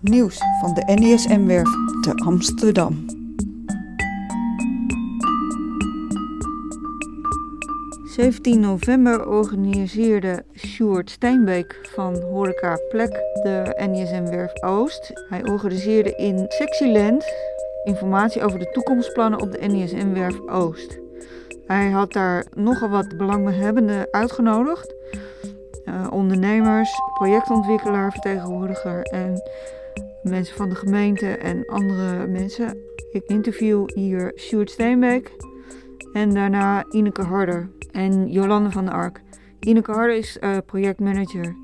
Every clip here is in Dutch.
Nieuws van de NESM-werf te Amsterdam. 17 november organiseerde Sjoerd Steenbeek van Horeca Plek de NESM-werf Oost. Hij organiseerde in Sexyland informatie over de toekomstplannen op de NESM-werf Oost. Hij had daar nogal wat belanghebbenden uitgenodigd. Uh, ondernemers, projectontwikkelaar, vertegenwoordiger en mensen van de gemeente en andere mensen. Ik interview hier Sjoerd Steenbeek en daarna Ineke Harder en Jolande van der Ark. Ineke Harder is uh, projectmanager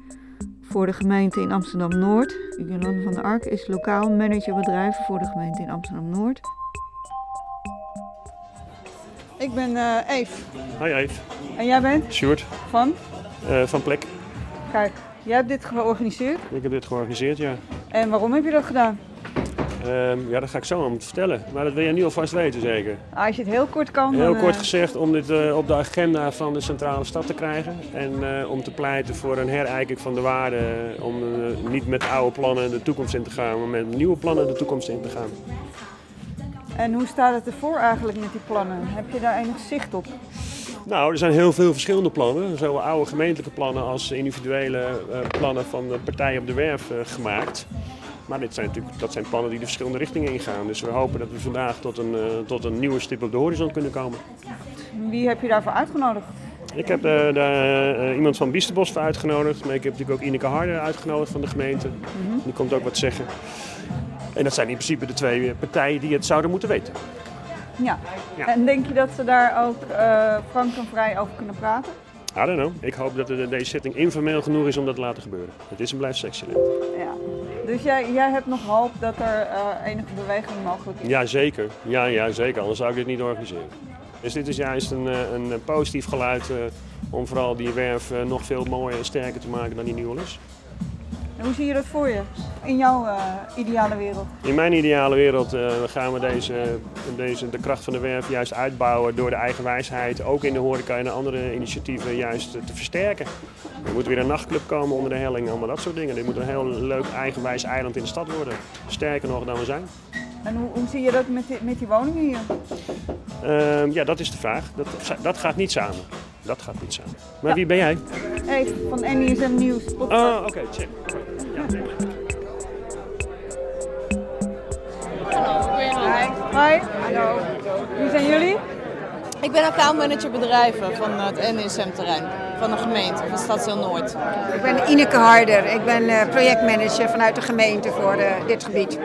voor de gemeente in Amsterdam-Noord. Jolande van der Ark is lokaal manager bedrijven voor de gemeente in Amsterdam-Noord. Ik ben uh, Eve. Hi Eve. En jij bent? Sjoerd. Van? Uh, van Plek. Kijk, jij hebt dit georganiseerd? Ik heb dit georganiseerd, ja. En waarom heb je dat gedaan? Uh, ja, dat ga ik zo aan moeten vertellen. Maar dat wil je nu alvast weten, zeker. Als je het heel kort kan. Heel dan, kort gezegd, om dit uh, op de agenda van de centrale stad te krijgen. En uh, om te pleiten voor een herijking van de waarde. Om niet met oude plannen de toekomst in te gaan, maar met nieuwe plannen de toekomst in te gaan. En hoe staat het ervoor eigenlijk met die plannen? Heb je daar enig zicht op? Nou, er zijn heel veel verschillende plannen. Zowel oude gemeentelijke plannen als individuele uh, plannen van de partijen op de werf uh, gemaakt. Maar dit zijn natuurlijk, dat zijn plannen die de verschillende richtingen ingaan. Dus we hopen dat we vandaag tot een, uh, tot een nieuwe stip op de horizon kunnen komen. Wie heb je daarvoor uitgenodigd? Ik heb daar iemand van Biesterbos voor uitgenodigd. Maar ik heb natuurlijk ook Ineke Harder uitgenodigd van de gemeente. Mm -hmm. Die komt ook wat zeggen. En dat zijn in principe de twee partijen die het zouden moeten weten. Ja. ja. En denk je dat ze daar ook uh, frank en vrij over kunnen praten? I don't know. Ik hoop dat de, deze zitting informeel genoeg is om dat te laten gebeuren. Het is en blijft Sexyland. Ja. Dus jij, jij hebt nog hoop dat er uh, enige beweging mogelijk is? Ja, zeker. Ja, ja, zeker. Anders zou ik dit niet organiseren. Dus dit is juist een, een positief geluid uh, om vooral die werf nog veel mooier en sterker te maken dan die nu al is. En hoe zie je dat voor je in jouw uh, ideale wereld? In mijn ideale wereld uh, gaan we deze, deze, de kracht van de werf juist uitbouwen door de eigen wijsheid, ook in de horeca en andere initiatieven, juist te versterken. Er moet weer een nachtclub komen onder de helling, allemaal dat soort dingen. Dit moet een heel leuk eigenwijs eiland in de stad worden. Sterker nog dan we zijn. En hoe, hoe zie je dat met die, met die woningen hier? Uh, ja, dat is de vraag. Dat, dat gaat niet samen. Dat gaat niet samen. Maar ja. wie ben jij? Hey, van NESM Nieuws. Oh, oké, okay, check. Ja, nee. Hi. Hallo. Wie zijn jullie? Ik ben accountmanager bedrijven van het NESM-terrein. Van de gemeente, van Stadsdeel Noord. Ik ben Ineke Harder. Ik ben uh, projectmanager vanuit de gemeente voor uh, dit gebied.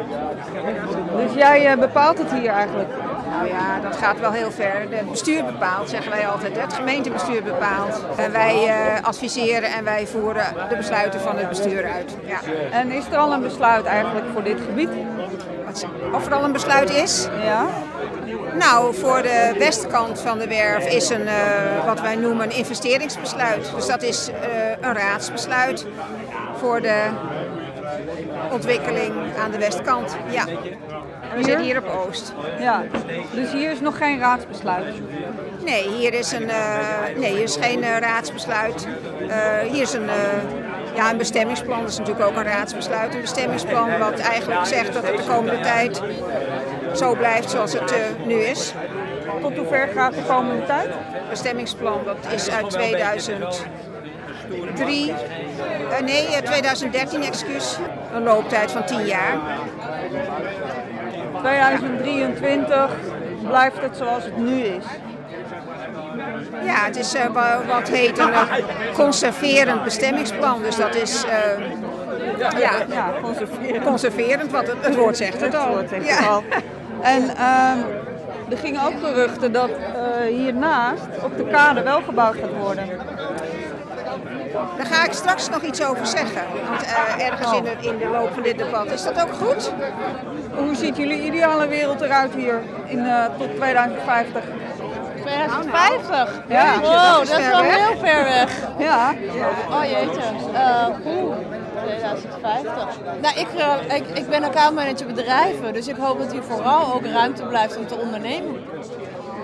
Dus jij uh, bepaalt het hier eigenlijk? Nou ja, dat gaat wel heel ver. Het bestuur bepaalt, zeggen wij altijd. Het gemeentebestuur bepaalt. En wij uh, adviseren en wij voeren de besluiten van het bestuur uit. Ja. En is er al een besluit eigenlijk voor dit gebied? Of er al een besluit is? Ja. Nou, voor de westkant van de werf is een, uh, wat wij noemen een investeringsbesluit. Dus dat is uh, een raadsbesluit voor de ontwikkeling aan de westkant. Ja. En we zitten hier op Oost. Ja, dus hier is nog geen raadsbesluit? Nee, hier is, een, uh, nee, hier is geen raadsbesluit. Hier is een, ja, een bestemmingsplan, is natuurlijk ook een raadsbesluit. Een bestemmingsplan wat eigenlijk zegt dat het de komende tijd zo blijft zoals het nu is. Tot hoe ver gaat de komende tijd? Bestemmingsplan, dat is uit 2003. nee, 2013, excuus. Een looptijd van 10 jaar. 2023 blijft het zoals het nu is. Ja, het is uh, wat heet een uh, conserverend bestemmingsplan. Dus dat is uh, ja, ja, conserverend. conserverend, wat het, het woord zegt het al. Het zegt ja. het al. En um, er gingen ook geruchten dat hiernaast op de kade wel gebouwd gaat worden. Daar ga ik straks nog iets over zeggen. Want uh, ergens in de, in de loop van dit debat. Is dat ook goed? Hoe ziet jullie ideale wereld eruit hier in, uh, tot 2050? 2050? Ja, wow, dat is, wel heel ver weg. Ja. Oh jeetje. Uh, oeh. 2050. Nou, ik, uh, ik, ik ben accountmanager bedrijven, dus ik hoop dat hier vooral ook ruimte blijft om te ondernemen.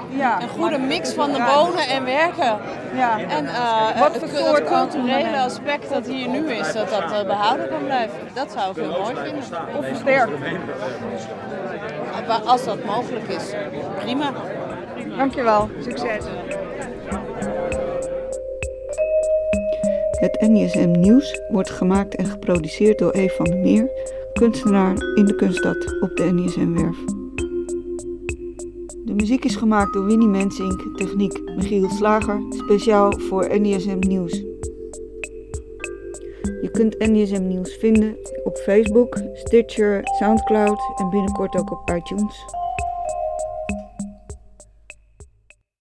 Ja, een goede mix van de wonen en werken. Ja. En uh, Wat voor soort culturele aspect dat hier nu is, dat dat uh, behouden kan blijven. Dat zou ik heel mooi vinden. Of versterken. Als dat mogelijk is. Prima. Dankjewel. Succes. Het NISM Nieuws wordt gemaakt en geproduceerd door Eve van Meer, kunstenaar in de Kunststad op de NISM-werf. De muziek is gemaakt door Winnie Mensink, techniek Michiel Slager, speciaal voor NISM Nieuws. Je kunt NISM Nieuws vinden op Facebook, Stitcher, Soundcloud en binnenkort ook op iTunes.